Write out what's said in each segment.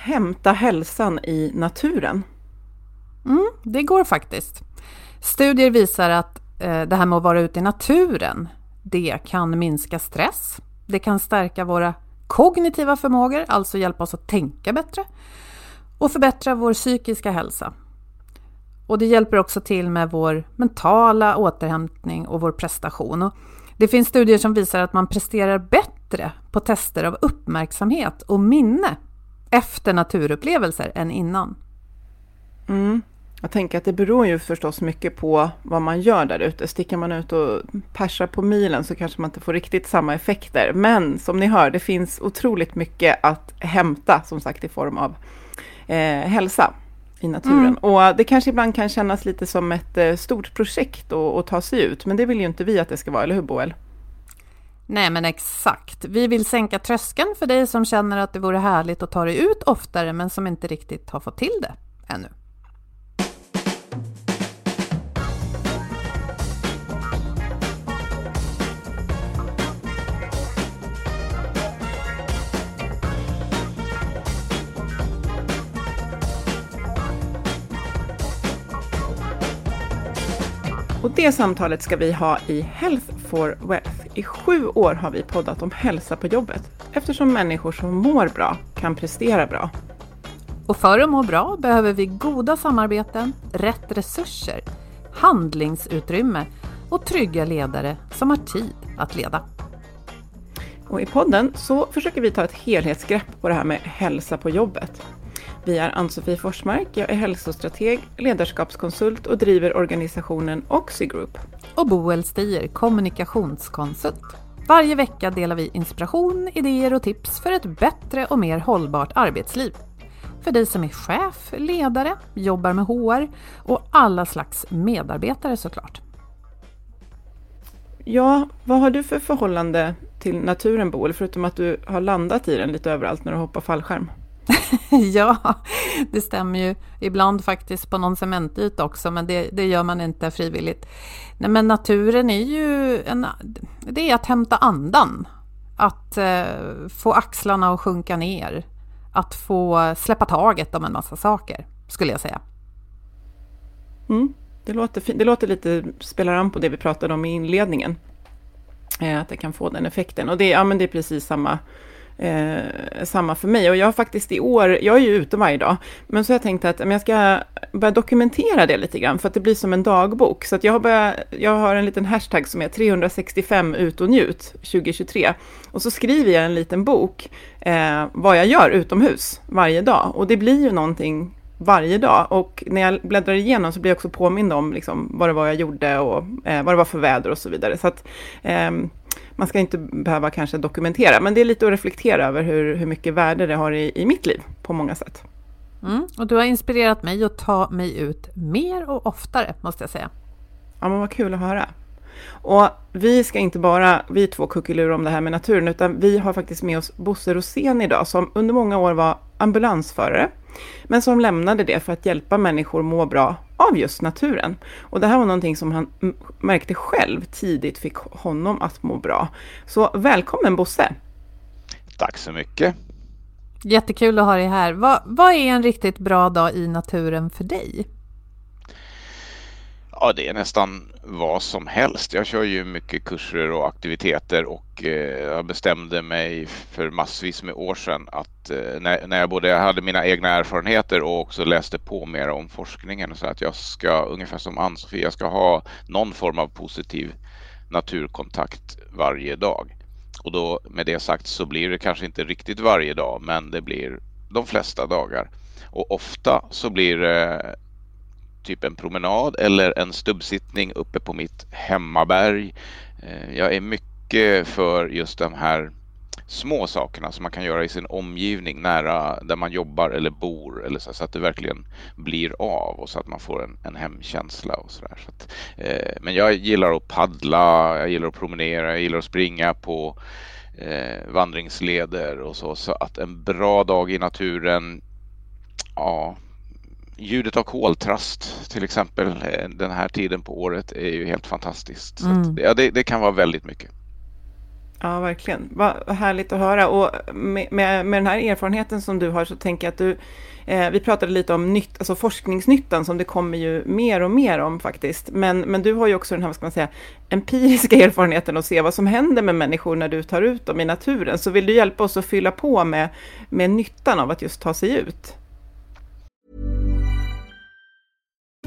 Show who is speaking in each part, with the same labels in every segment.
Speaker 1: hämta hälsan i naturen?
Speaker 2: Mm, det går faktiskt. Studier visar att eh, det här med att vara ute i naturen, det kan minska stress, det kan stärka våra kognitiva förmågor, alltså hjälpa oss att tänka bättre och förbättra vår psykiska hälsa. Och det hjälper också till med vår mentala återhämtning och vår prestation. Och det finns studier som visar att man presterar bättre på tester av uppmärksamhet och minne efter naturupplevelser än innan.
Speaker 1: Mm. Jag tänker att det beror ju förstås mycket på vad man gör där ute. Sticker man ut och persar på milen så kanske man inte får riktigt samma effekter. Men som ni hör, det finns otroligt mycket att hämta, som sagt, i form av eh, hälsa i naturen. Mm. Och det kanske ibland kan kännas lite som ett eh, stort projekt att, att ta sig ut, men det vill ju inte vi att det ska vara, eller hur Boel?
Speaker 2: Nej, men exakt. Vi vill sänka tröskeln för dig som känner att det vore härligt att ta dig ut oftare, men som inte riktigt har fått till det ännu.
Speaker 1: Och det samtalet ska vi ha i Health for Wealth. I sju år har vi poddat om hälsa på jobbet eftersom människor som mår bra kan prestera bra.
Speaker 2: Och för att må bra behöver vi goda samarbeten, rätt resurser, handlingsutrymme och trygga ledare som har tid att leda.
Speaker 1: Och I podden så försöker vi ta ett helhetsgrepp på det här med hälsa på jobbet. Vi är Ann-Sofie Forsmark, jag är hälsostrateg, ledarskapskonsult och driver organisationen Oxigroup.
Speaker 2: Och Boel Stier, kommunikationskonsult. Varje vecka delar vi inspiration, idéer och tips för ett bättre och mer hållbart arbetsliv. För dig som är chef, ledare, jobbar med HR och alla slags medarbetare såklart.
Speaker 1: Ja, vad har du för förhållande till naturen Boel, förutom att du har landat i den lite överallt när du hoppar fallskärm?
Speaker 2: ja, det stämmer ju. Ibland faktiskt på någon cementyta också, men det, det, gör man inte frivilligt. Nej, men naturen är ju en, det är att hämta andan. Att eh, få axlarna att sjunka ner. Att få släppa taget om en massa saker, skulle jag säga.
Speaker 1: Mm, det, låter, det låter lite, spelar an på det vi pratade om i inledningen. Eh, att det kan få den effekten. Och det, ja, men det är precis samma eh, samma för mig. Och jag har faktiskt i år, jag är ju ute varje dag, men så har jag tänkt att men jag ska börja dokumentera det lite grann, för att det blir som en dagbok. Så att jag, har börjat, jag har en liten hashtag som är 365 ut och njut 2023. Och så skriver jag en liten bok, eh, vad jag gör utomhus varje dag. Och det blir ju någonting varje dag. Och när jag bläddrar igenom så blir jag också påmind om liksom, vad det var jag gjorde och eh, vad det var för väder och så vidare. Så att, eh, man ska inte behöva kanske dokumentera, men det är lite att reflektera över hur, hur mycket värde det har i, i mitt liv på många sätt.
Speaker 2: Mm, och du har inspirerat mig att ta mig ut mer och oftare, måste jag säga.
Speaker 1: Ja, men vad kul att höra. Och vi ska inte bara, vi två kuckelura om det här med naturen, utan vi har faktiskt med oss Bosse Rosén idag, som under många år var ambulansförare, men som lämnade det för att hjälpa människor må bra av just naturen. Och det här var någonting som han märkte själv tidigt fick honom att må bra. Så välkommen Bosse!
Speaker 3: Tack så mycket!
Speaker 2: Jättekul att ha dig här. Vad, vad är en riktigt bra dag i naturen för dig?
Speaker 3: Ja, det är nästan vad som helst. Jag kör ju mycket kurser och aktiviteter och eh, jag bestämde mig för massvis med år sedan att eh, när, när jag både hade mina egna erfarenheter och också läste på mer om forskningen så att jag ska, ungefär som Ann-Sofie, jag ska ha någon form av positiv naturkontakt varje dag. Och då med det sagt så blir det kanske inte riktigt varje dag men det blir de flesta dagar. Och ofta så blir det typ en promenad eller en stubbsittning uppe på mitt hemmaberg. Eh, jag är mycket för just de här små sakerna som man kan göra i sin omgivning nära där man jobbar eller bor eller så, så att det verkligen blir av och så att man får en, en hemkänsla och sådär. Så att, eh, men jag gillar att paddla, jag gillar att promenera, jag gillar att springa på eh, vandringsleder och så. Så att en bra dag i naturen, ja, ljudet av koltrast till exempel eh, den här tiden på året är ju helt fantastiskt. Mm. Att, ja, det, det, kan vara väldigt mycket.
Speaker 1: Ja, verkligen. Vad härligt att höra. Och med, med, med den här erfarenheten som du har så tänker jag att du Eh, vi pratade lite om nytt, alltså forskningsnyttan som det kommer ju mer och mer om faktiskt. Men, men du har ju också den här, vad ska man säga, empiriska erfarenheten att se vad som händer med människor när du tar ut dem i naturen. Så vill du hjälpa oss att fylla på med, med nyttan av att just ta sig ut?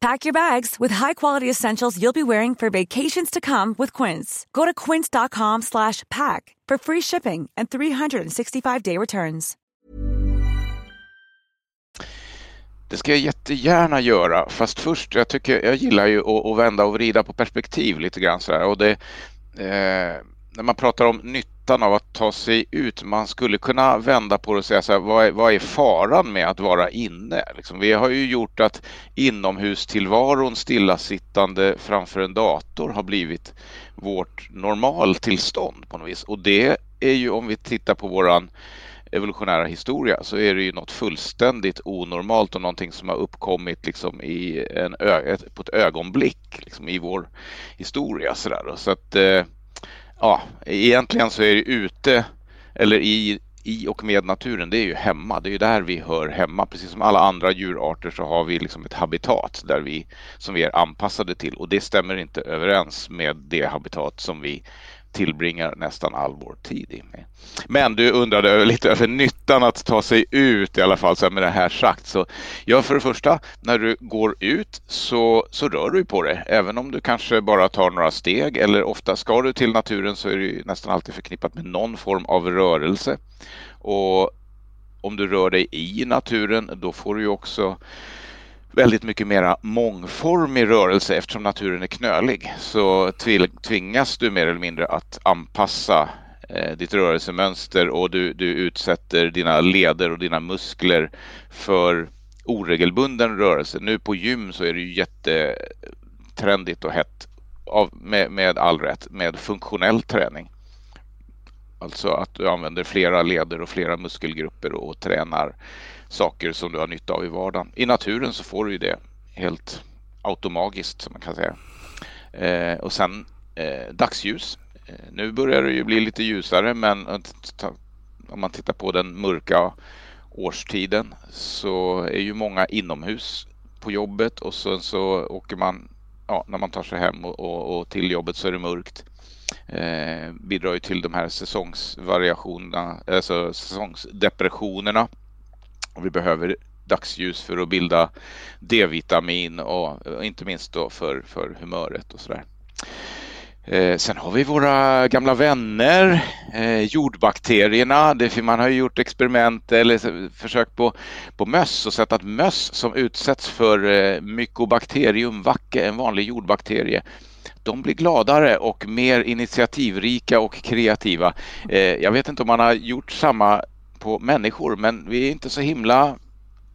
Speaker 4: Pack your bags with high-quality essentials you'll be wearing for vacations to come with Quince. Go to quince.com slash pack for free shipping and 365-day returns.
Speaker 3: Det ska jag jättegärna göra, fast först, jag tycker, jag gillar ju att, att vända och vrida på perspektiv lite grann sådär. Och det, eh, när man pratar om nytt nyttan av att ta sig ut, man skulle kunna vända på det och säga så här, vad är, vad är faran med att vara inne? Liksom, vi har ju gjort att inomhustillvaron stillasittande framför en dator har blivit vårt normaltillstånd på något vis. Och det är ju om vi tittar på våran evolutionära historia så är det ju något fullständigt onormalt och någonting som har uppkommit liksom i en på ett ögonblick liksom i vår historia. Så, där. så att eh, ja, egentligen så är det ute eller i, i och med naturen, det är ju hemma. Det är ju där vi hör hemma. Precis som alla andra djurarter så har vi liksom ett habitat där vi, som vi är anpassade till och det stämmer inte överens med det habitat som vi tillbringar nästan all vår tid i. Men du undrade lite över nyttan att ta sig ut i alla fall, så med det här sagt. Så ja, för det första, när du går ut så, så rör du på dig, även om du kanske bara tar några steg eller ofta ska du till naturen så är det nästan alltid förknippat med någon form av rörelse. Och om du rör dig i naturen, då får du ju också väldigt mycket mera mångformig rörelse eftersom naturen är knölig så tvingas du mer eller mindre att anpassa eh, ditt rörelsemönster och du, du utsätter dina leder och dina muskler för oregelbunden rörelse. Nu på gym så är det ju jättetrendigt och hett av, med, med all rätt med funktionell träning. Alltså att du använder flera leder och flera muskelgrupper och tränar saker som du har nytta av i vardagen. I naturen så får du ju det helt automatiskt som man kan säga. Eh, och sen eh, dagsljus. Eh, nu börjar det ju bli lite ljusare men om man tittar på den mörka årstiden så är ju många inomhus på jobbet och sen så åker man, ja, när man tar sig hem och, och, och till jobbet så är det mörkt. Eh, bidrar ju till de här säsongsvariationerna, alltså säsongsdepressionerna och vi behöver dagsljus för att bilda D-vitamin och inte minst då för, för humöret och sådär. Eh, sen har vi våra gamla vänner, eh, jordbakterierna. Det, man har gjort experiment eller försök på, på möss och sett att möss som utsätts för eh, Mycobacterium vacke, en vanlig jordbakterie, de blir gladare och mer initiativrika och kreativa. Eh, jag vet inte om man har gjort samma på människor men vi är inte så himla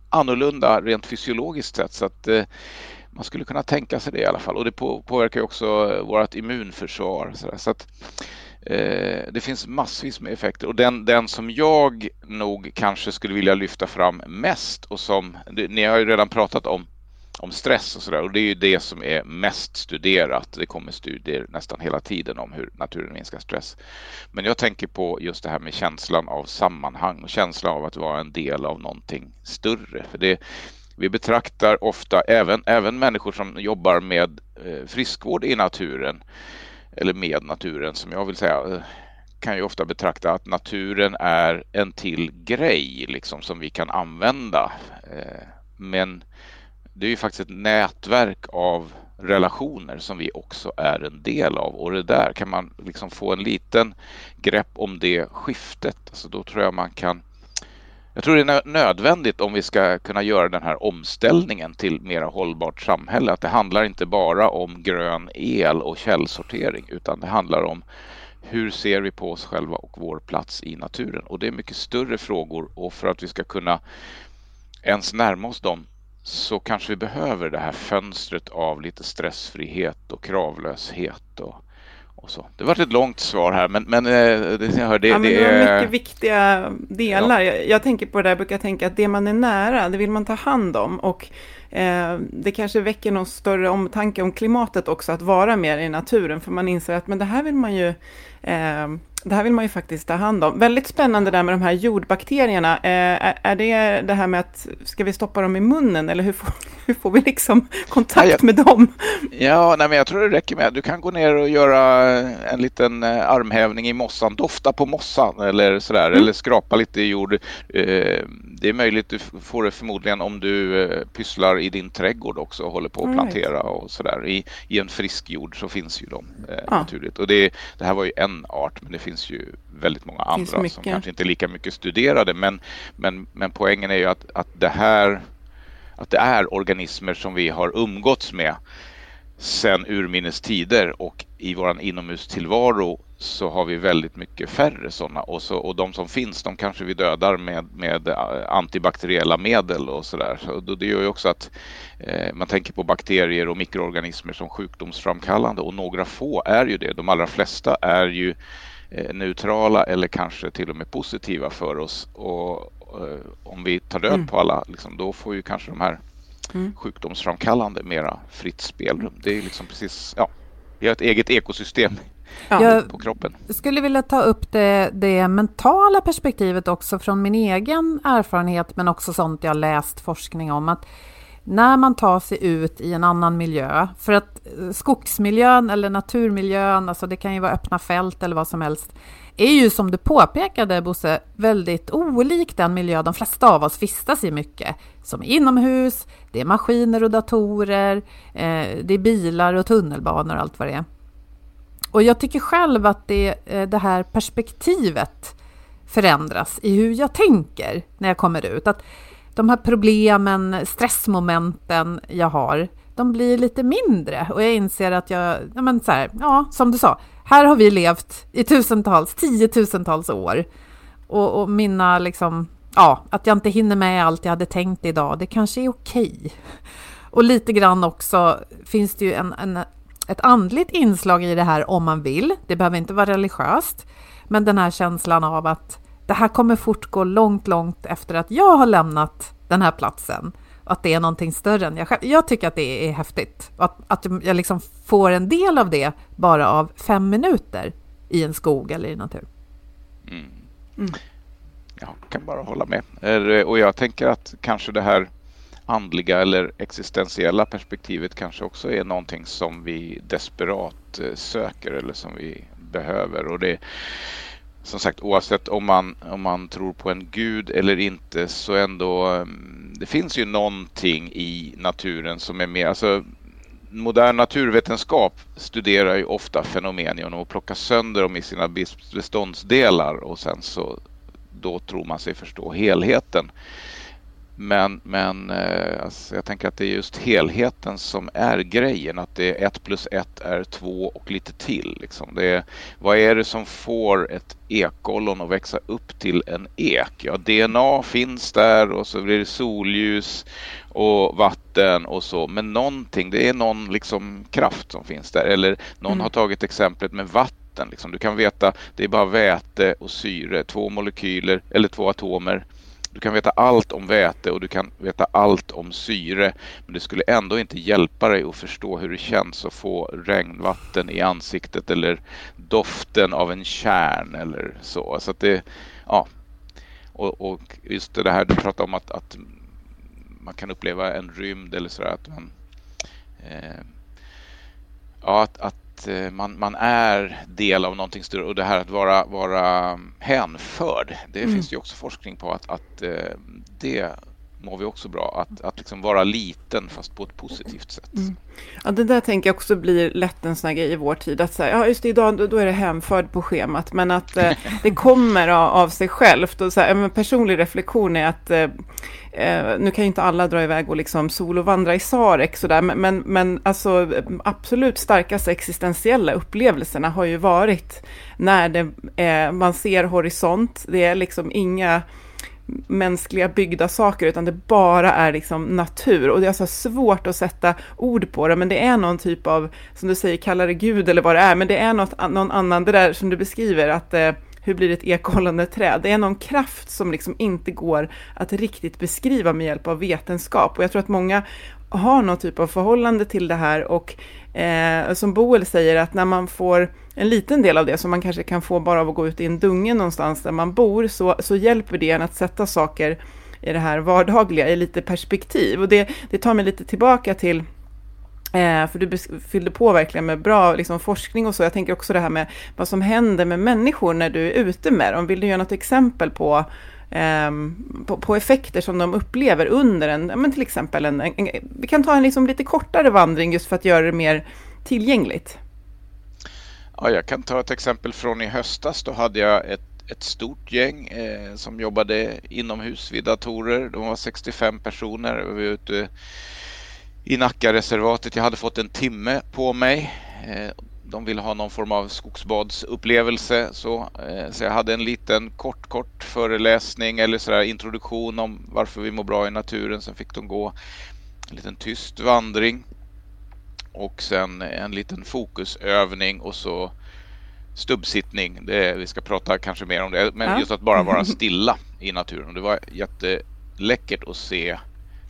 Speaker 3: annorlunda rent fysiologiskt sett så att eh, man skulle kunna tänka sig det i alla fall och det påverkar också eh, vårt immunförsvar. Så, så att, eh, det finns massvis med effekter och den, den som jag nog kanske skulle vilja lyfta fram mest och som ni har ju redan pratat om om stress och sådär. Och det är ju det som är mest studerat. Det kommer studier nästan hela tiden om hur naturen minskar stress. Men jag tänker på just det här med känslan av sammanhang och känslan av att vara en del av någonting större. För det, vi betraktar ofta, även, även människor som jobbar med eh, friskvård i naturen, eller med naturen som jag vill säga, eh, kan ju ofta betrakta att naturen är en till grej liksom som vi kan använda. Eh, men det är ju faktiskt ett nätverk av relationer som vi också är en del av och det där kan man liksom få en liten grepp om det skiftet. Alltså då tror jag man kan jag tror det är nödvändigt om vi ska kunna göra den här omställningen till mera hållbart samhälle. Att det handlar inte bara om grön el och källsortering utan det handlar om hur ser vi på oss själva och vår plats i naturen? Och det är mycket större frågor och för att vi ska kunna ens närma oss dem så kanske vi behöver det här fönstret av lite stressfrihet och kravlöshet och, och så. Det var ett långt svar här, men, men eh, det, det,
Speaker 1: ja, men
Speaker 3: det,
Speaker 1: det
Speaker 3: är...
Speaker 1: mycket viktiga delar. Ja. Jag, jag, tänker på det där, brukar tänka att det man är nära, det vill man ta hand om. Och eh, det kanske väcker någon större omtanke om klimatet också, att vara mer i naturen, för man inser att men det här vill man ju eh, det här vill man ju faktiskt ta hand om. Väldigt spännande där med de här jordbakterierna. Eh, är det det här med att, ska vi stoppa dem i munnen eller hur får, hur får vi liksom kontakt ja, jag, med dem?
Speaker 3: Ja, nej, men jag tror det räcker med, du kan gå ner och göra en liten eh, armhävning i mossan, dofta på mossan eller sådär, mm. eller skrapa lite i jord. Eh, det är möjligt, du får det förmodligen om du eh, pysslar i din trädgård också och håller på att plantera och sådär. I, I en frisk jord så finns ju de eh, ah. naturligt. Och det, det här var ju en art, men det finns ju väldigt många andra som kanske inte är lika mycket studerade. Men, men, men poängen är ju att, att det här att det är organismer som vi har umgåtts med sedan urminnes tider och i våran inomhustillvaro så har vi väldigt mycket färre sådana och, så, och de som finns de kanske vi dödar med, med antibakteriella medel och sådär. Så det gör ju också att eh, man tänker på bakterier och mikroorganismer som sjukdomsframkallande och några få är ju det. De allra flesta är ju eh, neutrala eller kanske till och med positiva för oss och eh, om vi tar död mm. på alla liksom, då får ju kanske de här mm. sjukdomsframkallande mera fritt spelrum. Det är liksom precis, ja, vi har ett eget ekosystem
Speaker 2: jag på kroppen. Jag skulle vilja ta upp det, det, mentala perspektivet också från min egen erfarenhet men också sånt jag läst forskning om. att när man tar sig ut i en annan miljö, för att skogsmiljön eller naturmiljön, alltså det kan ju vara öppna fält eller vad som helst, är ju som du påpekade Bosse, väldigt olik den miljö de flesta av oss vistas i mycket. Som inomhus, det är maskiner och datorer, eh, det är bilar och tunnelbanor och allt vad det är. Och jag tycker själv att det, eh, det här perspektivet förändras i hur jag tänker när jag kommer ut. Att de här problemen, stressmomenten jag har, de blir lite mindre och jag inser att jag, ja, men så här, ja, som du sa, här har vi levt i tusentals, tiotusentals år och, och mina liksom, ja, att jag inte hinner med allt jag hade tänkt idag, det kanske är okej. Och lite grann också finns det ju en, en ett andligt inslag i det här om man vill. Det behöver inte vara religiöst, men den här känslan av att det här kommer fortgå långt, långt efter att jag har lämnat den här platsen. Att det är någonting större än jag själv. Jag tycker att det är häftigt. Att, att jag liksom får en del av det bara av fem minuter i en skog eller i natur.
Speaker 3: Mm. Mm. Jag kan bara hålla med. Och jag tänker att kanske det här andliga eller existentiella perspektivet kanske också är någonting som vi desperat eh, söker eller som vi behöver. Och det som sagt oavsett om man, om man tror på en gud eller inte så ändå mm, det finns ju någonting i naturen som är mer, alltså modern naturvetenskap studerar ju ofta fenomen genom att plocka sönder dem i sina beståndsdelar och sen så då tror man sig förstå helheten. Men, men eh, alltså jag tänker att det är just helheten som är grejen. Att det är ett plus ett är två och lite till. Liksom. Det är, vad är det som får ett ekollon att växa upp till en ek? Ja, DNA finns där och så blir det solljus och vatten och så. Men någonting, det är någon liksom kraft som finns där. Eller någon mm. har tagit exemplet med vatten. Liksom. Du kan veta, det är bara väte och syre, två molekyler eller två atomer du kan veta allt om väte och du kan veta allt om syre. Men det skulle ändå inte hjälpa dig att förstå hur det känns att få regnvatten i ansiktet eller doften av en kärn eller så. så att det, ja. och, och just det här du pratade om att, att man kan uppleva en rymd eller sådär. Att man, eh, ja, att, att eh, man, man är del av någonting större och det här att vara, vara hänförd. Det mm. finns ju också forskning på att, att eh, det mår vi också bra. Att, att liksom vara liten fast på ett positivt sätt. Mm.
Speaker 1: Ja, det där tänker jag också blir lätt en sån här grej i vår tid. Att säga, ja just det, idag då är det hemförd på schemat. Men att eh, det kommer av, av, sig självt. Och så här, en personlig reflektion är att eh, eh, nu kan ju inte alla dra iväg och liksom solovandra i Sarek sådär, men, men, men alltså absolut starkaste existentiella upplevelserna har ju varit när det, eh, man ser horisont, det är liksom inga mänskliga byggda saker, utan det bara är liksom natur. Och det är så svårt att sätta ord på det, men det är någon typ av, som du säger, kalla det Gud eller vad det är, men det är något, någon annan, det där som du beskriver, att eh, hur blir det ett ekollande träd? Det är någon kraft som liksom inte går att riktigt beskriva med hjälp av vetenskap. Och jag tror att många har någon typ av förhållande till det här och eh, som Boel säger att när man får en liten del av det som man kanske kan få bara av att gå ut i en dunge någonstans där man bor så, så hjälper det en att sätta saker i det här vardagliga i lite perspektiv. Och det, det tar mig lite tillbaka till eh, för du fyllde på verkligen med bra liksom, forskning och så. Jag tänker också det här med vad som händer med människor när du är ute med dem. Vill du göra något exempel på eh, på, på, effekter som de upplever under en, men till exempel en, en, vi kan ta en liksom lite kortare vandring just för att göra det mer tillgängligt.
Speaker 3: Ja, jag kan ta ett exempel från i höstas. Då hade jag ett, ett stort gäng eh, som jobbade inomhus vid datorer. De var 65 personer. Vi var ute i Nackareservatet. Jag hade fått en timme på mig. Eh, de ville ha någon form av skogsbadsupplevelse. Så, eh, så jag hade en liten kort, kort föreläsning eller så introduktion om varför vi mår bra i naturen. Sen fick de gå en liten tyst vandring och sen en liten fokusövning och så stubbsittning. Det, vi ska prata kanske mer om det, men ja. just att bara vara stilla i naturen. Det var jätteläckert att se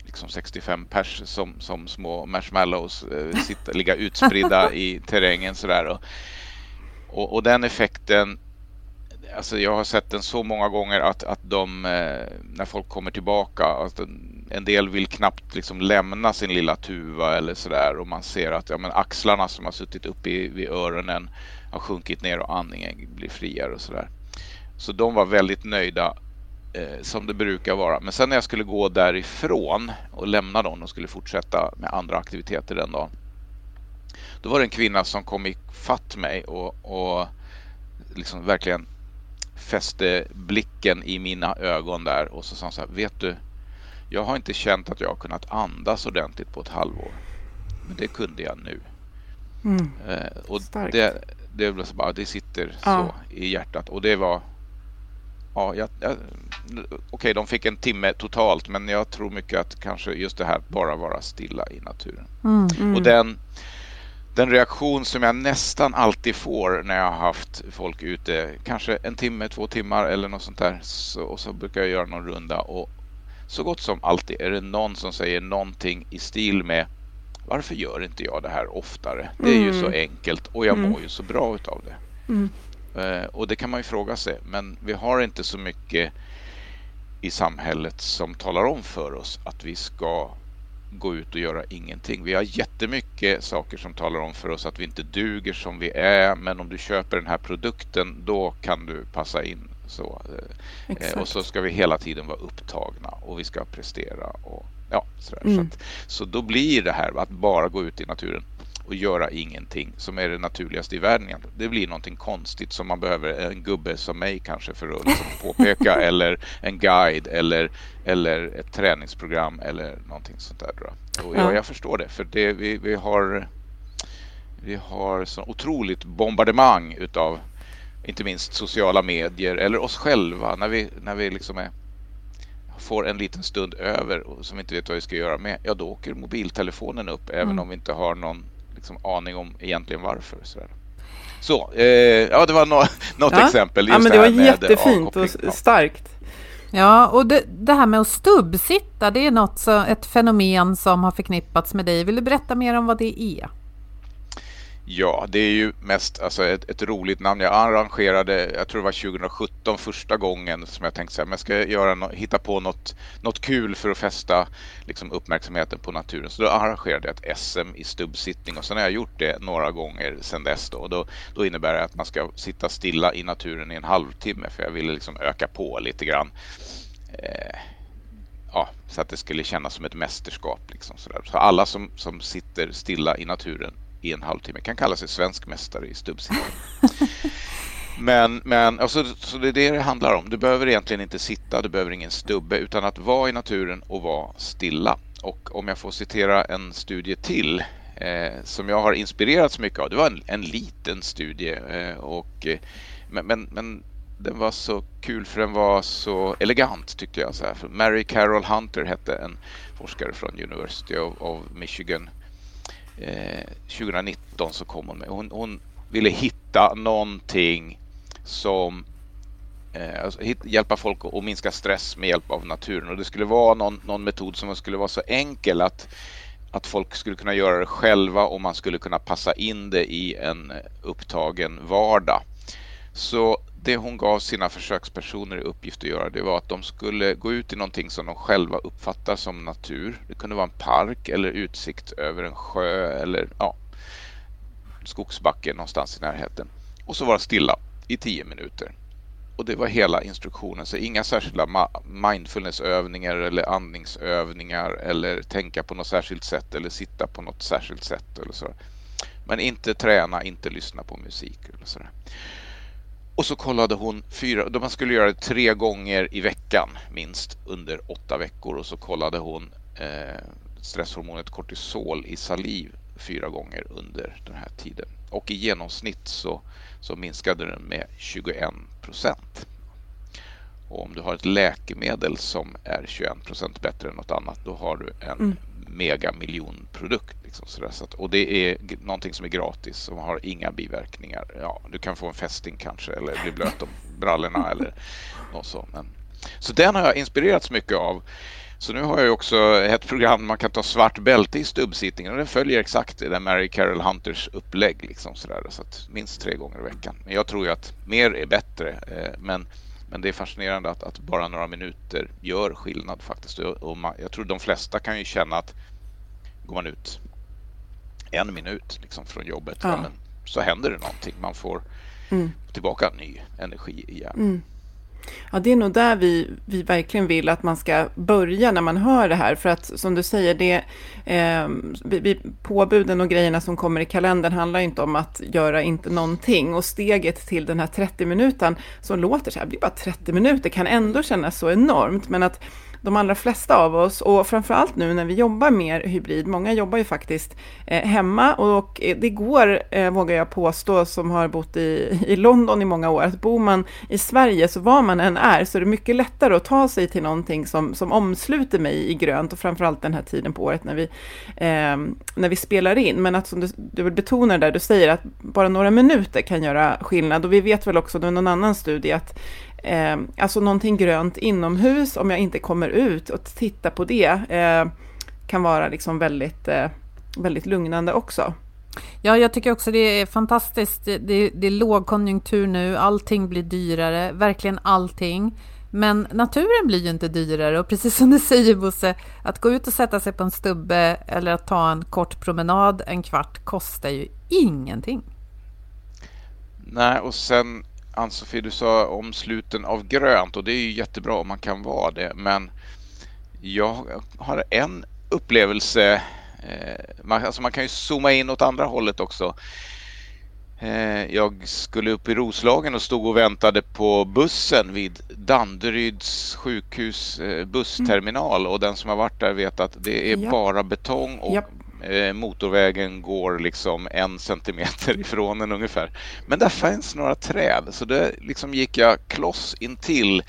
Speaker 3: liksom 65 pers som, som små marshmallows eh, sitta, ligga utspridda i terrängen sådär. Och, och, och, den effekten, alltså jag har sett den så många gånger att, att de, eh, när folk kommer tillbaka, att en del vill knappt liksom lämna sin lilla tuva eller sådär och man ser att ja, men axlarna som har suttit uppe i, vid öronen har sjunkit ner och andningen blir friare och sådär. Så de var väldigt nöjda eh, som det brukar vara. Men sen när jag skulle gå därifrån och lämna dem och skulle fortsätta med andra aktiviteter den dagen. Då var det en kvinna som kom i fatt mig och, och liksom verkligen fäste blicken i mina ögon där och så sa hon så här, vet du, jag har inte känt att jag har kunnat andas ordentligt på ett halvår. Men det kunde jag nu. Mm. Eh, och det, det, bara, det sitter ja. så i hjärtat och det var Ja, jag, jag, okej, okay, de fick en timme totalt, men jag tror mycket att kanske just det här bara vara stilla i naturen. Mm, mm. Och den, den reaktion som jag nästan alltid får när jag har haft folk ute, kanske en timme, två timmar eller något sånt där, så, och så brukar jag göra någon runda och så gott som alltid är det någon som säger någonting i stil med varför gör inte jag det här oftare? Det är mm. ju så mm. enkelt och jag mm. mår ju så bra utav det. Mm. Uh, och det kan man ju fråga sig, men vi har inte så mycket i samhället som talar om för oss att vi ska gå ut och göra ingenting. Vi har jättemycket saker som talar om för oss att vi inte duger som vi är, men om du köper den här produkten, då kan du passa in så. Eh, och så ska vi hela tiden vara upptagna och vi ska prestera. Och, ja, sådär. Mm. Så, att, så då blir det här att bara gå ut i naturen och göra ingenting som är det naturligaste i världen. Det blir någonting konstigt som man behöver en gubbe som mig kanske för att liksom påpeka eller en guide eller, eller ett träningsprogram eller någonting sånt där. Och ja, jag förstår det för det, vi, vi har vi har så otroligt bombardemang utav inte minst sociala medier eller oss själva när vi, när vi liksom är, får en liten stund över och som inte vet vad vi ska göra med, ja då åker mobiltelefonen upp mm. även om vi inte har någon liksom, aning om egentligen varför. Sådär. Så, eh, ja det var no något ja. exempel.
Speaker 1: ja, men det var jättefint och starkt.
Speaker 2: Ja, och det, det, här med att stubbsitta, det är något, så, ett fenomen som har förknippats med dig. Vill du berätta mer om vad det är?
Speaker 3: Ja, det är ju mest alltså, ett, ett, roligt namn. Jag arrangerade, jag tror det var 2017 första gången som jag tänkte att jag ska göra no hitta på något, något kul för att fästa liksom, uppmärksamheten på naturen. Så då arrangerade jag ett SM i stubbsittning och sen har jag gjort det några gånger sedan dess. Då. Då, då innebär det att man ska sitta stilla i naturen i en halvtimme för jag ville liksom öka på lite grann. Eh, ja, så att det skulle kännas som ett mästerskap. Liksom, så, så alla som, som sitter stilla i naturen i en halvtimme kan kalla sig svensk mästare i stubbsittning. men, men alltså, så det är det det handlar om. Du behöver egentligen inte sitta, du behöver ingen stubbe utan att vara i naturen och vara stilla. Och om jag får citera en studie till eh, som jag har inspirerats mycket av. Det var en, en liten studie eh, och eh, men, men, men den var så kul för den var så elegant tyckte jag. Så här. Mary Carol Hunter hette en forskare från University of, of Michigan Eh, 2019 så kom hon med. Hon, hon ville hitta någonting som eh, alltså, hit, hjälpa folk att minska stress med hjälp av naturen och det skulle vara någon, någon metod som skulle vara så enkel att att folk skulle kunna göra det själva och man skulle kunna passa in det i en eh, upptagen vardag. Så det hon gav sina försökspersoner i uppgift att göra det var att de skulle gå ut i någonting som de själva uppfattar som natur. Det kunde vara en park eller utsikt över en sjö eller ja, skogsbacke någonstans i närheten. Och så vara stilla i tio minuter. Och det var hela instruktionen, så inga särskilda mindfulnessövningar eller andningsövningar eller tänka på något särskilt sätt eller sitta på något särskilt sätt eller så. Men inte träna, inte lyssna på musik eller sådär. Och så kollade hon fyra, man skulle göra det tre gånger i veckan minst under åtta veckor och så kollade hon eh, stresshormonet kortisol i saliv fyra gånger under den här tiden. Och i genomsnitt så, så minskade den med 21 procent. Och om du har ett läkemedel som är 21 procent bättre än något annat, då har du en mm. megamiljonprodukt. Liksom sådär. Så att, och det är någonting som är gratis som har inga biverkningar. Ja, du kan få en fästing kanske eller bli blöt om brallorna eller något så. Men, så den har jag inspirerats mycket av. Så nu har jag också ett program man kan ta svart bälte i stubbsittningen och den följer exakt det där Mary Carol Hunters upplägg. Liksom sådär, så att minst tre gånger i veckan. Men jag tror ju att mer är bättre. Eh, men, men det är fascinerande att, att bara några minuter gör skillnad faktiskt. Och man, jag tror de flesta kan ju känna att går man ut en minut liksom, från jobbet ja. men, så händer det någonting. Man får mm. tillbaka ny energi i hjärnan. Mm.
Speaker 1: Ja, det är nog där vi, vi verkligen vill att man ska börja när man hör det här. För att som du säger, det, eh, vi, påbuden och grejerna som kommer i kalendern handlar inte om att göra inte någonting. Och steget till den här 30 minuten som låter så här, blir bara 30 minuter, kan ändå kännas så enormt. Men att de allra flesta av oss och framförallt nu när vi jobbar mer hybrid, många jobbar ju faktiskt eh, hemma och eh, det går, eh, vågar jag påstå, som har bott i, i London i många år, att bor man i Sverige, så var man än är, så är det mycket lättare att ta sig till någonting som, som omsluter mig i grönt och framförallt den här tiden på året när vi, eh, när vi spelar in. Men att som du, du betonar där, du säger att bara några minuter kan göra skillnad och vi vet väl också, det är någon annan studie, att eh, alltså någonting grönt inomhus, om jag inte kommer ut och tittar på det, eh, kan vara liksom väldigt, eh, väldigt lugnande också.
Speaker 2: Ja, jag tycker också det är fantastiskt. Det, det, det är lågkonjunktur nu, allting blir dyrare, verkligen allting. Men naturen blir ju inte dyrare och precis som du säger Bosse, att gå ut och sätta sig på en stubbe eller att ta en kort promenad en kvart kostar ju ingenting.
Speaker 3: Nej, och sen Ann-Sofie, du sa om sluten av grönt och det är ju jättebra om man kan vara det. Men jag har en upplevelse, eh, man, alltså man kan ju zooma in åt andra hållet också. Eh, jag skulle upp i Roslagen och stod och väntade på bussen vid Danderyds sjukhus eh, bussterminal och den som har varit där vet att det är ja. bara betong och ja. Eh, motorvägen går liksom en centimeter ifrån den ungefär. Men där fanns några träd så det liksom gick jag kloss intill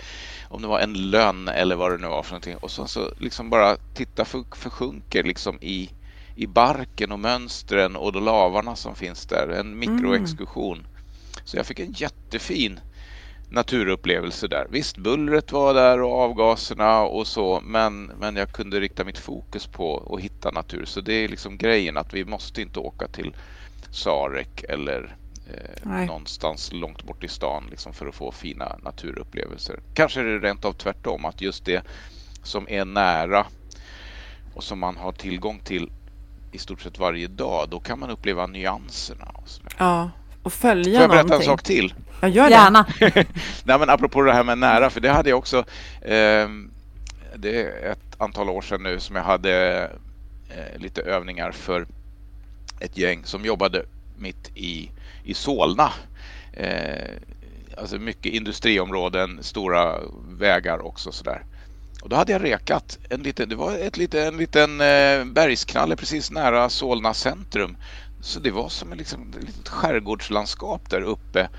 Speaker 3: om det var en lönn eller vad det nu var för någonting och så, så liksom bara titta för, försjunker liksom i, i barken och mönstren och lavarna som finns där. En mikroexkursion. Mm. Så jag fick en jättefin naturupplevelser där. Visst, bullret var där och avgaserna och så, men, men jag kunde rikta mitt fokus på att hitta natur. Så det är liksom grejen att vi måste inte åka till Sarek eller eh, någonstans långt bort i stan liksom, för att få fina naturupplevelser. Kanske är det rent av tvärtom, att just det som är nära och som man har tillgång till i stort sett varje dag, då kan man uppleva nyanserna. Och
Speaker 1: ja, och följa
Speaker 3: Får jag berätta
Speaker 1: någonting.
Speaker 3: en sak till?
Speaker 1: Ja, gör det.
Speaker 2: Gärna.
Speaker 3: Nej, men apropå det här med nära, för det hade jag också. Eh, det är ett antal år sedan nu som jag hade eh, lite övningar för ett gäng som jobbade mitt i, i Solna. Eh, alltså mycket industriområden, stora vägar också sådär. Och då hade jag rekat en liten, det var ett lite, en liten eh, bergsknalle precis nära Solna centrum. Så det var som en, liksom, ett litet skärgårdslandskap där uppe.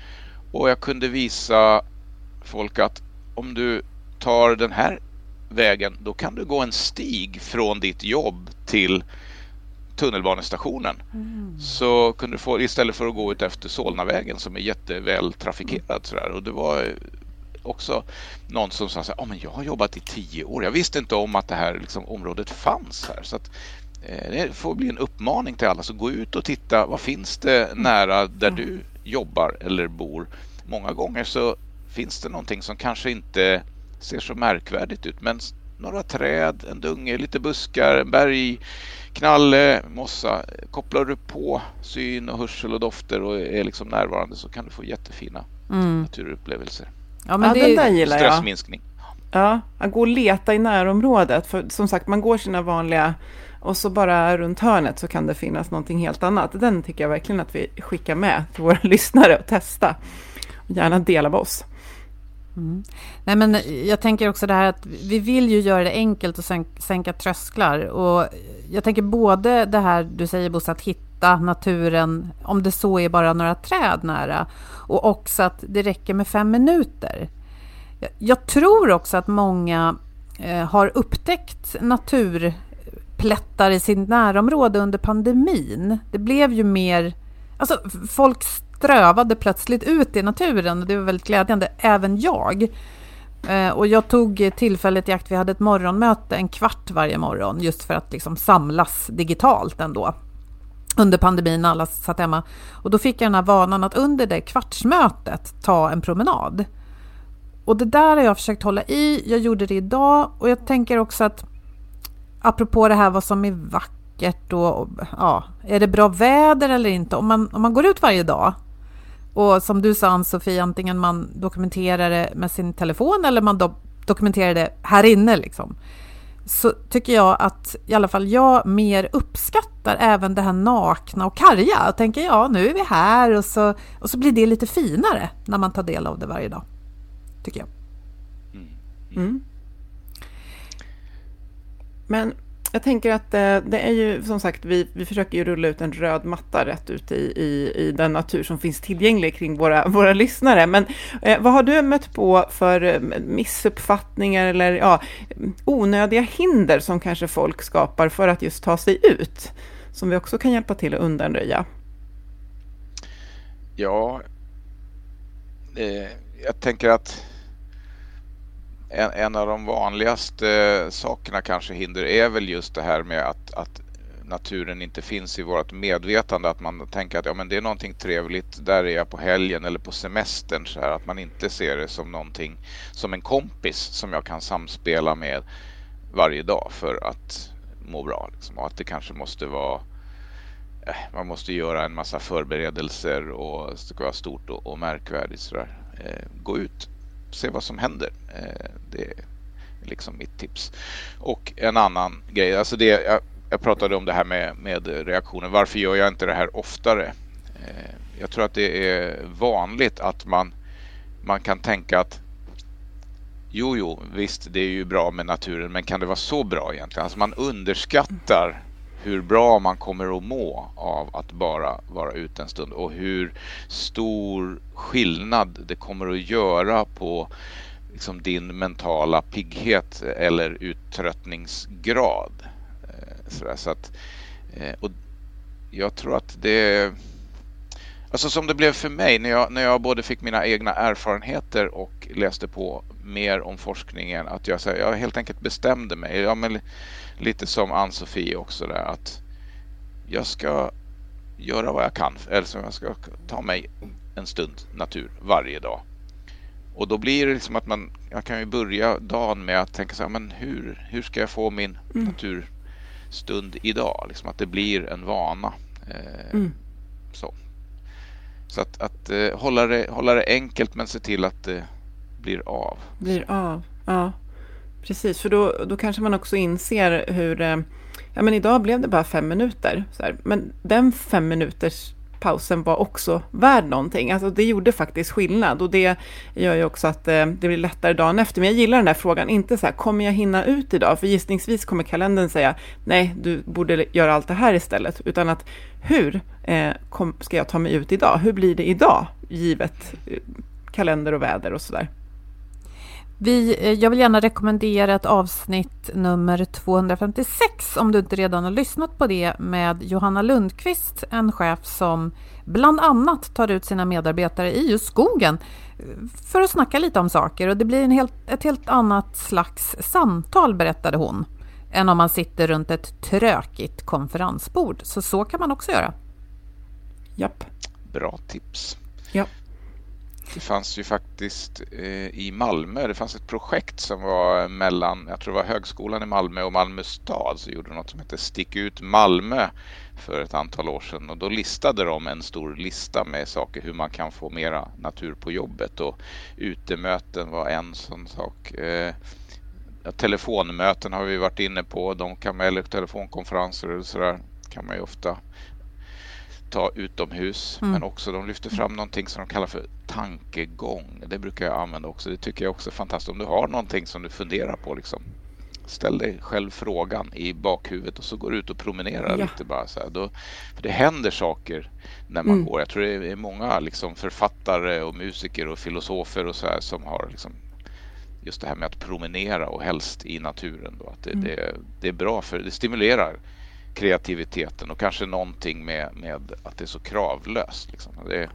Speaker 3: Och jag kunde visa folk att om du tar den här vägen då kan du gå en stig från ditt jobb till tunnelbanestationen. Mm. Så kunde du få istället för att gå ut efter Solnavägen som är jätteväl trafikerad. Sådär. Och det var också någon som sa att oh, jag har jobbat i tio år. Jag visste inte om att det här liksom, området fanns här. Så att, eh, det får bli en uppmaning till alla. Så gå ut och titta. Vad finns det mm. nära där du jobbar eller bor? Många gånger så finns det någonting som kanske inte ser så märkvärdigt ut. Men några träd, en dunge, lite buskar, berg, knalle, mossa. Kopplar du på syn och hörsel och dofter och är liksom närvarande så kan du få jättefina mm. naturupplevelser.
Speaker 1: Ja, men ja, det den där gillar
Speaker 3: jag. Stressminskning.
Speaker 1: Ja, att gå och leta i närområdet. För som sagt, man går sina vanliga och så bara runt hörnet så kan det finnas någonting helt annat. Den tycker jag verkligen att vi skickar med till våra lyssnare och testa. Gärna dela med oss.
Speaker 2: Mm. Nej, men jag tänker också det här att vi vill ju göra det enkelt och sänka trösklar. Och jag tänker både det här du säger Bosse, att hitta naturen, om det så är bara några träd nära. Och också att det räcker med fem minuter. Jag tror också att många eh, har upptäckt natur plättar i sitt närområde under pandemin. Det blev ju mer... Alltså folk strövade plötsligt ut i naturen och det var väldigt glädjande, även jag. Eh, och jag tog tillfället i akt, vi hade ett morgonmöte en kvart varje morgon just för att liksom samlas digitalt ändå. Under pandemin, alla satt hemma. Och då fick jag den här vanan att under det kvartsmötet ta en promenad. Och det där har jag försökt hålla i, jag gjorde det idag och jag tänker också att apropå det här vad som är vackert och ja, är det bra väder eller inte? Om man, om man går ut varje dag och som du sa Ann-Sofie, antingen man dokumenterar det med sin telefon eller man do dokumenterar det här inne liksom. Så tycker jag att i alla fall jag mer uppskattar även det här nakna och karga. Och tänker ja, nu är vi här och så, och så blir det lite finare när man tar del av det varje dag. Tycker jag. Mm.
Speaker 1: Men jag tänker att eh, det är ju som sagt, vi, vi försöker ju rulla ut en röd matta rätt ut i, i, i den natur som finns tillgänglig kring våra, våra lyssnare. Men eh, vad har du mött på för eh, missuppfattningar eller ja, onödiga hinder som kanske folk skapar för att just ta sig ut? Som vi också kan hjälpa till att undanröja.
Speaker 3: Ja, eh, jag tänker att en, en, av de vanligaste eh, sakerna kanske hinder är väl just det här med att, att naturen inte finns i vårt medvetande. Att man tänker att ja, men det är någonting trevligt, där är jag på helgen eller på semestern. Så här, att man inte ser det som någonting som en kompis som jag kan samspela med varje dag för att må bra. Liksom. Och att det kanske måste vara eh, man måste göra en massa förberedelser och det ska vara stort och, och märkvärdigt. Så där. Eh, gå ut se vad som händer. Eh, det är liksom mitt tips. Och en annan grej, alltså det, jag, jag pratade om det här med, med reaktionen. Varför gör jag inte det här oftare? Eh, jag tror att det är vanligt att man, man kan tänka att Jo, jo, visst, det är ju bra med naturen, men kan det vara så bra egentligen? Alltså man underskattar hur bra man kommer att må av att bara vara ute en stund och hur stor skillnad det kommer att göra på liksom din mentala pigghet eller uttröttningsgrad. Eh, så att, eh, och jag tror att det Alltså som det blev för mig när jag, när jag både fick mina egna erfarenheter och läste på mer om forskningen. Att jag, jag helt enkelt bestämde mig. Ja, men lite som Ann-Sofie också där. Att jag ska göra vad jag kan. Eller så jag ska ta mig en stund natur varje dag. Och då blir det liksom att man, jag kan ju börja dagen med att tänka så här, men hur, hur ska jag få min mm. naturstund idag? Liksom att det blir en vana. Eh, mm. Så, så att, att eh, hålla, det, hålla det enkelt men se till att det blir av.
Speaker 1: Blir av, ja. Precis, för då, då kanske man också inser hur... Eh, ja, men idag blev det bara fem minuter. Men den fem minuters pausen var också värd någonting. Alltså det gjorde faktiskt skillnad och det gör ju också att eh, det blir lättare dagen efter. Men jag gillar den där frågan, inte så här, kommer jag hinna ut idag? För gissningsvis kommer kalendern säga, nej, du borde göra allt det här istället. Utan att, hur eh, kom, ska jag ta mig ut idag? Hur blir det idag, givet eh, kalender och väder och sådär?
Speaker 2: Vi, eh, jag vill gärna rekommendera ett avsnitt nummer 256 om du inte redan har lyssnat på det med Johanna Lundqvist, en chef som bland annat tar ut sina medarbetare i just skogen eh, för att snacka lite om saker och det blir en helt, ett helt annat slags samtal berättade hon än om man sitter runt ett trökigt konferensbord. Så så kan man också göra.
Speaker 1: Japp.
Speaker 3: Bra tips.
Speaker 1: Ja.
Speaker 3: Det fanns ju faktiskt eh, i Malmö, det fanns ett projekt som var mellan, jag tror det var Högskolan i Malmö och Malmö stad, så gjorde något som hette Stick ut Malmö för ett antal år sedan. Och då listade de en stor lista med saker hur man kan få mera natur på jobbet. Och utemöten var en sån sak. Eh, telefonmöten har vi varit inne på, de kan man, eller telefonkonferenser och sådär kan man ju ofta ta utomhus. Mm. Men också de lyfter fram någonting som de kallar för tankegång. Det brukar jag använda också. Det tycker jag också är fantastiskt. Om du har någonting som du funderar på liksom. Ställ dig själv frågan i bakhuvudet och så går du ut och promenerar ja. lite bara så. Då, för det händer saker när man mm. går. Jag tror det är många liksom författare och musiker och filosofer och så här som har liksom just det här med att promenera och helst i naturen. Då, att det, mm. det, det är bra för det stimulerar kreativiteten och kanske någonting med, med att det är så kravlöst. Liksom. Det,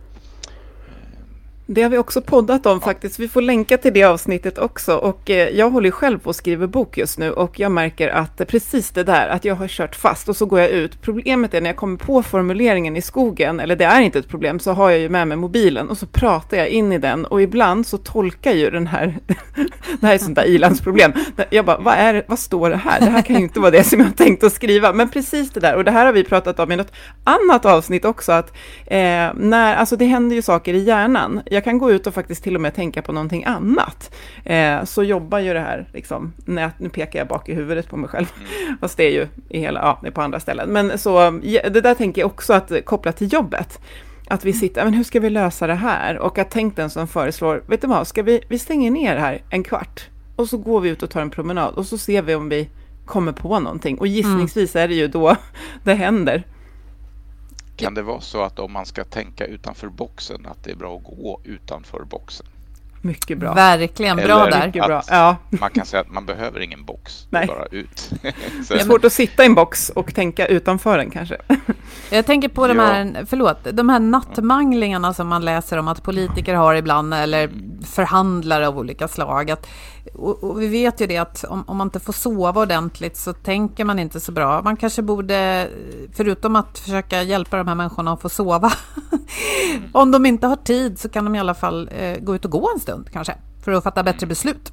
Speaker 1: det har vi också poddat om faktiskt. Vi får länka till det avsnittet också. Och eh, jag håller själv på att skriva bok just nu och jag märker att precis det där, att jag har kört fast och så går jag ut. Problemet är när jag kommer på formuleringen i skogen, eller det är inte ett problem, så har jag ju med mig mobilen och så pratar jag in i den och ibland så tolkar ju den här, det här är sånt där ilandsproblem. Jag bara, vad, är, vad står det här? Det här kan ju inte vara det som jag har tänkt att skriva. Men precis det där, och det här har vi pratat om i något annat avsnitt också, att eh, när, alltså det händer ju saker i hjärnan. Jag kan gå ut och faktiskt till och med tänka på någonting annat. Eh, så jobbar ju det här, liksom, nät, nu pekar jag bak i huvudet på mig själv, mm. fast det är ju i hela, ja, på andra ställen. Men så, det där tänker jag också att koppla till jobbet. Att vi mm. sitter, men hur ska vi lösa det här? Och att tänk den som föreslår, vet du vad, ska vi, vi stänger ner här en kvart och så går vi ut och tar en promenad och så ser vi om vi kommer på någonting. Och gissningsvis är det ju då det händer.
Speaker 3: Kan det vara så att om man ska tänka utanför boxen att det är bra att gå utanför boxen?
Speaker 1: Mycket bra.
Speaker 2: Verkligen bra
Speaker 3: Eller
Speaker 2: där.
Speaker 1: Bra. Ja.
Speaker 3: Man kan säga att man behöver ingen box, Nej. bara ut.
Speaker 1: det är svårt att sitta i en box och tänka utanför den kanske.
Speaker 2: Jag tänker på de här, förlåt, de här nattmanglingarna som man läser om att politiker har ibland, eller förhandlare av olika slag. Att, och, och vi vet ju det att om, om, man inte får sova ordentligt så tänker man inte så bra. Man kanske borde, förutom att försöka hjälpa de här människorna att få sova, om de inte har tid så kan de i alla fall eh, gå ut och gå en stund kanske, för att fatta bättre beslut.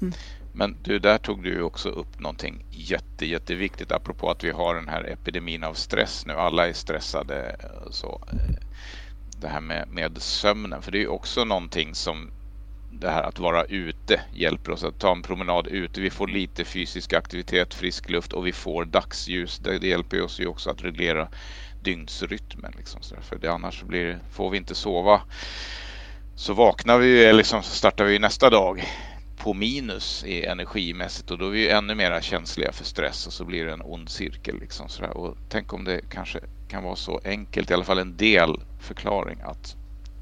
Speaker 3: Mm. Men du, där tog du ju också upp någonting jätte, jätteviktigt apropå att vi har den här epidemin av stress nu. Alla är stressade. Så, eh, det här med, med sömnen, för det är ju också någonting som det här att vara ute hjälper oss att ta en promenad ute. Vi får lite fysisk aktivitet, frisk luft och vi får dagsljus. Det, det hjälper oss ju också att reglera dygnsrytmen. Liksom, så för det, annars blir, får vi inte sova så vaknar vi eller liksom startar vi nästa dag på minus i energimässigt och då är vi ännu mer känsliga för stress och så blir det en ond cirkel. Liksom så och tänk om det kanske kan vara så enkelt, i alla fall en del förklaring att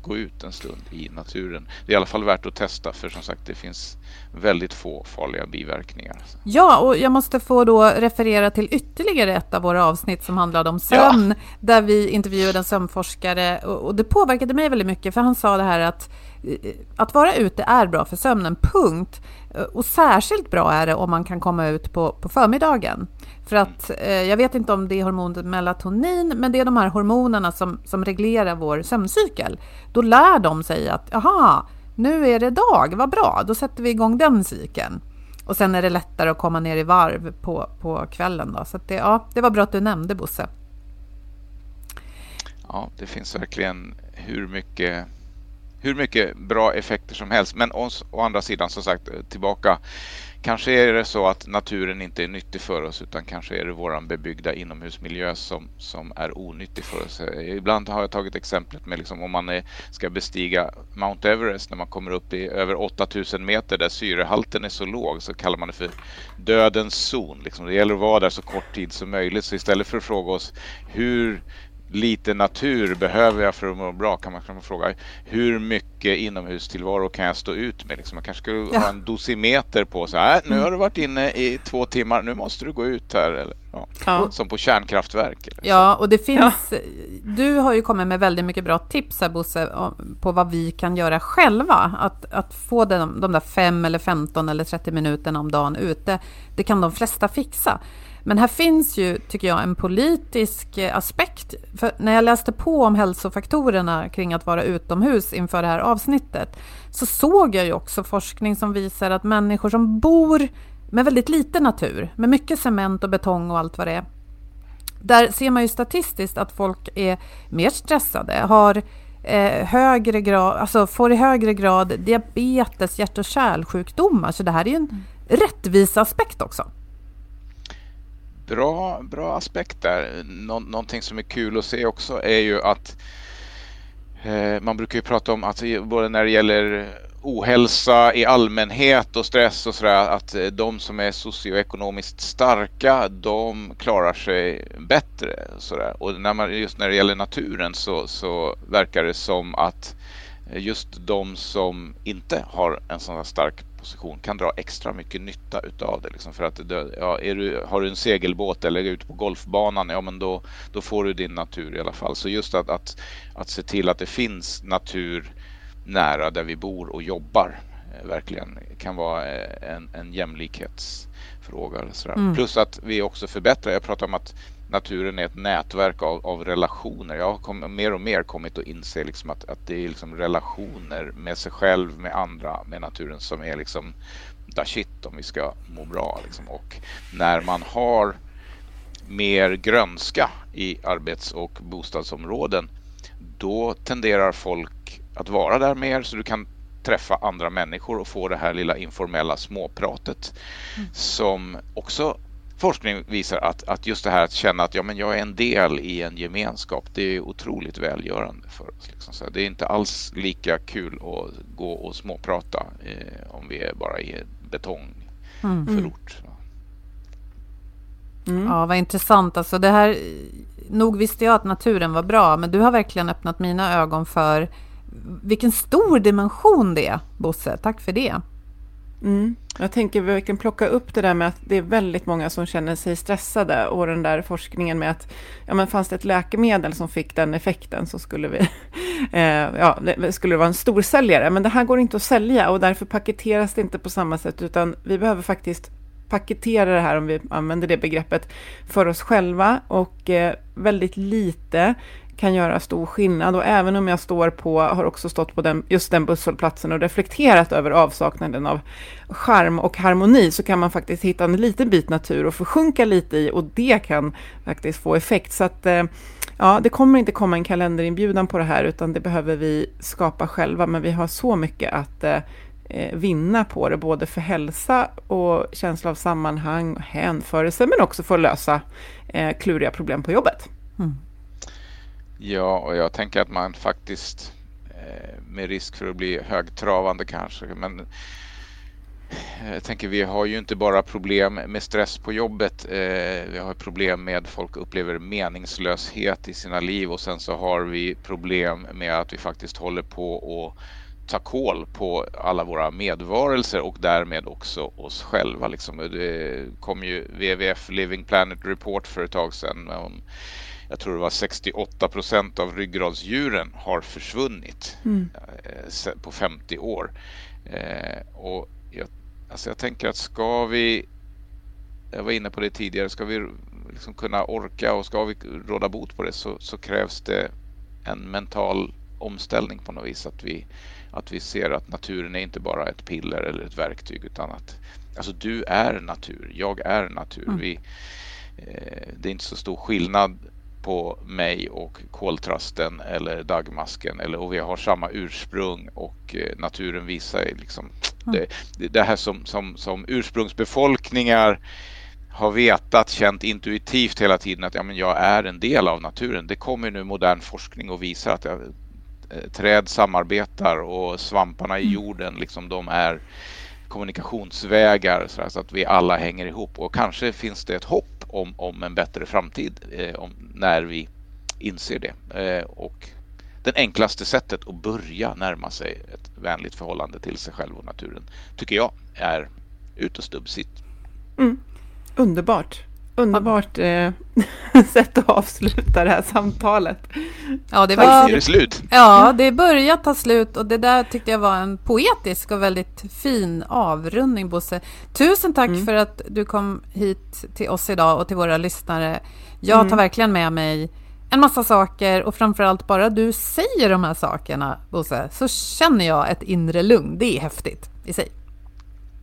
Speaker 3: gå ut en stund i naturen. Det är i alla fall värt att testa för som sagt det finns väldigt få farliga biverkningar.
Speaker 2: Ja, och jag måste få då referera till ytterligare ett av våra avsnitt som handlade om sömn, ja. där vi intervjuade en sömnforskare och det påverkade mig väldigt mycket för han sa det här att att vara ute är bra för sömnen, punkt. Och särskilt bra är det om man kan komma ut på, på förmiddagen. För att eh, jag vet inte om det är hormonet melatonin, men det är de här hormonerna som, som reglerar vår sömncykel. Då lär de sig att, aha, nu är det dag, vad bra, då sätter vi igång den cykeln. Och sen är det lättare att komma ner i varv på, på kvällen. Då. Så det, ja, det var bra att du nämnde Bosse.
Speaker 3: Ja, det finns verkligen hur mycket hur mycket bra effekter som helst. Men å, å andra sidan som sagt tillbaka. Kanske är det så att naturen inte är nyttig för oss utan kanske är det våran bebyggda inomhusmiljö som, som är onyttig för oss. Ibland har jag tagit exemplet med liksom om man är, ska bestiga Mount Everest när man kommer upp i över 8000 meter där syrehalten är så låg så kallar man det för dödens zon. Liksom. Det gäller att vara där så kort tid som möjligt. Så istället för att fråga oss hur lite natur behöver jag för att må bra? Kan man, kan man fråga hur mycket inomhustillvaro kan jag stå ut med? Liksom man kanske skulle ja. ha en dosimeter på sig. Äh, nu har du varit inne i två timmar, nu måste du gå ut här. Eller, ja. Ja. Som på kärnkraftverk. Eller
Speaker 2: ja, och det finns... Du har ju kommit med väldigt mycket bra tips här Bosse, på vad vi kan göra själva. Att, att få de, de där fem eller 15 eller 30 minuterna om dagen ute, det kan de flesta fixa. Men här finns ju, tycker jag, en politisk eh, aspekt. För när jag läste på om hälsofaktorerna kring att vara utomhus inför det här avsnittet så såg jag ju också forskning som visar att människor som bor med väldigt lite natur, med mycket cement och betong och allt vad det är, där ser man ju statistiskt att folk är mer stressade, har eh, högre grad, alltså får i högre grad diabetes, hjärt och kärlsjukdomar. Så det här är ju en mm. rättviseaspekt också.
Speaker 3: Bra, bra aspekt där. Nå någonting som är kul att se också är ju att eh, man brukar ju prata om att både när det gäller ohälsa i allmänhet och stress och sådär att eh, de som är socioekonomiskt starka de klarar sig bättre. Sådär. Och när man, just när det gäller naturen så, så verkar det som att eh, just de som inte har en sån här stark position kan dra extra mycket nytta utav det. Liksom för att ja, är du, har du en segelbåt eller är ute på golfbanan, ja men då, då får du din natur i alla fall. Så just att, att, att se till att det finns natur nära där vi bor och jobbar eh, verkligen kan vara eh, en, en jämlikhetsfråga. Mm. Plus att vi också förbättrar, jag pratar om att naturen är ett nätverk av, av relationer. Jag har kom, mer och mer kommit att inse liksom att, att det är liksom relationer med sig själv, med andra, med naturen som är liksom da shit om vi ska må bra. Liksom. Och när man har mer grönska i arbets och bostadsområden då tenderar folk att vara där mer så du kan träffa andra människor och få det här lilla informella småpratet mm. som också forskning visar att, att just det här att känna att ja, men jag är en del i en gemenskap, det är otroligt välgörande för oss. Liksom. Så det är inte alls lika kul att gå och småprata eh, om vi är bara i betongförort. Mm.
Speaker 2: Mm. Ja, vad intressant. Alltså det här, nog visste jag att naturen var bra, men du har verkligen öppnat mina ögon för vilken stor dimension det är, Bosse. Tack för det.
Speaker 1: Mm. Jag tänker verkligen plocka upp det där med att det är väldigt många som känner sig stressade och den där forskningen med att ja, men fanns det ett läkemedel som fick den effekten så skulle vi eh, ja, det skulle det vara en storsäljare. Men det här går inte att sälja och därför paketeras det inte på samma sätt utan vi behöver faktiskt paketera det här, om vi använder det begreppet, för oss själva och eh, väldigt lite kan göra stor skillnad och även om jag står på, har också stått på den, just den busshållplatsen och reflekterat över avsaknaden av charm och harmoni så kan man faktiskt hitta en liten bit natur och försjunka lite i och det kan faktiskt få effekt. Så att eh, ja, det kommer inte komma en kalenderinbjudan på det här utan det behöver vi skapa själva men vi har så mycket att eh, eh, vinna på det, både för hälsa och känsla av sammanhang och hänförelse men också för att lösa kluriga problem på jobbet. Mm.
Speaker 3: Ja, och jag tänker att man faktiskt eh, med risk för att bli högtravande kanske, men eh, jag tänker vi har ju inte bara problem med stress på jobbet. Eh, vi har problem med folk upplever meningslöshet i sina liv och sen så har vi problem med att vi faktiskt håller på att ta koll på alla våra medvarelser och därmed också oss själva. Liksom. Det kom ju WWF Living Planet Report för ett tag sedan. Jag tror det var 68 procent av ryggradsdjuren har försvunnit mm. Eh, på 50 år. Eh, och jag, alltså jag tänker att ska vi, jag var inne på det tidigare, ska vi liksom kunna orka och ska vi råda bot på det så, så krävs det en mental omställning på något vis. Att vi, att vi ser att naturen är inte bara ett piller eller ett verktyg utan att alltså du är natur, jag är natur. Mm. Vi, eh, det är inte så stor skillnad på mig och koltrasten eller dagmasken eller, och vi har samma ursprung och eh, naturen visar liksom mm. det, det här som, som, som ursprungsbefolkningar har vetat, känt intuitivt hela tiden att ja, men jag är en del av naturen. Det kommer nu modern forskning och visar att jag, eh, träd samarbetar och svamparna i mm. jorden, liksom, de är kommunikationsvägar så, så, att vi alla hänger ihop. Och kanske finns det ett hopp om, om en bättre framtid eh, om, när vi inser det. Eh, och det enklaste sättet att börja närma sig ett vänligt förhållande till sig själv och naturen tycker jag är ut och stubbsitt.
Speaker 1: Mm. Underbart. Underbart eh, sätt att avsluta det här samtalet.
Speaker 2: Ja, det var... Är det slut? Ja, det börjar ta slut och det där tyckte jag var en poetisk och väldigt fin avrundning, Bosse. Tusen tack mm. för att du kom hit till oss idag och till våra lyssnare. Jag mm. tar verkligen med mig en massa saker och framförallt bara du säger de här sakerna, Bosse, så känner jag ett inre lugn. Det är häftigt i sig.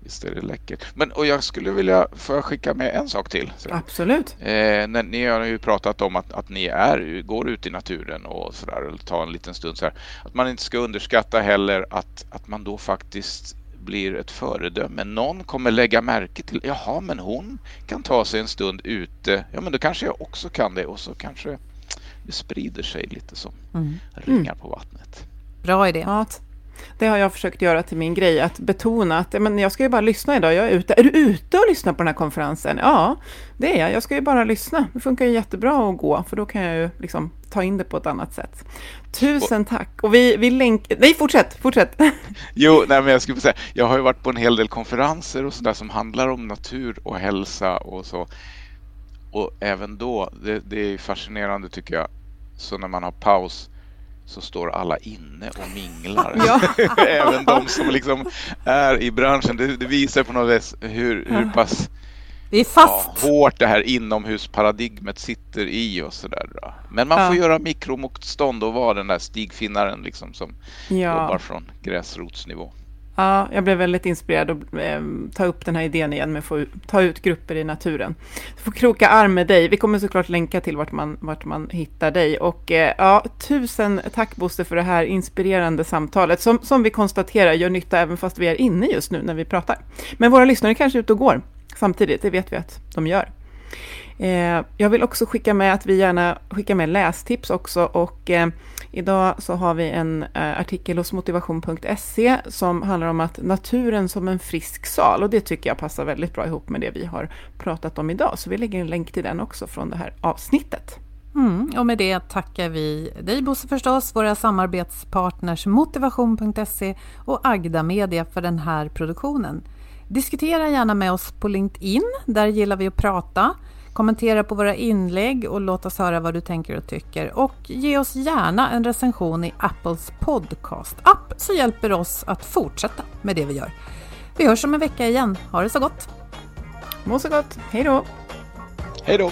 Speaker 3: Visst är det läckert. Men, och jag skulle vilja få skicka med en sak till.
Speaker 1: Så. Absolut.
Speaker 3: Eh, när, ni har ju pratat om att, att ni är, går ut i naturen och sådär, eller tar en liten stund så här. Att man inte ska underskatta heller att, att man då faktiskt blir ett föredöme. Någon kommer lägga märke till, jaha, men hon kan ta sig en stund ute. Ja, men då kanske jag också kan det och så kanske det sprider sig lite som mm. ringar mm. på vattnet.
Speaker 2: Bra idé.
Speaker 1: Ja, det har jag försökt göra till min grej, att betona att men jag ska ju bara lyssna idag, jag är ute. Är du ute och lyssnar på den här konferensen? Ja, det är jag. Jag ska ju bara lyssna. Det funkar ju jättebra att gå, för då kan jag ju liksom ta in det på ett annat sätt. Tusen tack. Och vi, vi länkar... Nej, fortsätt, fortsätt.
Speaker 3: Jo, nej, men jag skulle säga, jag har ju varit på en hel del konferenser och sådär som handlar om natur och hälsa och så. Och även då, det, det är fascinerande tycker jag, så när man har paus så står alla inne och minglar. Ja. Även de som liksom är i branschen. Det, det visar på något vis hur, hur pass
Speaker 2: det är fast.
Speaker 3: Ja, hårt det här inomhusparadigmet sitter i och sådär. Men man ja. får göra mikromotstånd och vara den där stigfinnaren liksom som jobbar från gräsrotsnivå.
Speaker 1: Ja, jag blev väldigt inspirerad att eh, ta upp den här idén igen med att få ta ut grupper i naturen. Du får kroka arm med dig. Vi kommer såklart länka till vart man, vart man hittar dig. Och eh, ja, tusen tack Bosse för det här inspirerande samtalet som, som vi konstaterar gör nytta även fast vi är inne just nu när vi pratar. Men våra lyssnare kanske är ute och går samtidigt, det vet vi att de gör. Eh, jag vill också skicka med att vi gärna skickar med lästips också och eh, Idag så har vi en eh, artikel hos motivation.se som handlar om att naturen som en frisk sal och det tycker jag passar väldigt bra ihop med det vi har pratat om idag. Så vi lägger en länk till den också från det här avsnittet.
Speaker 2: Mm, och med det tackar vi dig Bosse förstås, våra samarbetspartners motivation.se och Agda Media för den här produktionen. Diskutera gärna med oss på LinkedIn, där gillar vi att prata. Kommentera på våra inlägg och låt oss höra vad du tänker och tycker. Och ge oss gärna en recension i Apples podcast-app så hjälper oss att fortsätta med det vi gör. Vi hörs om en vecka igen. Ha det så gott!
Speaker 1: Må så gott! Hej då!
Speaker 3: Hej då!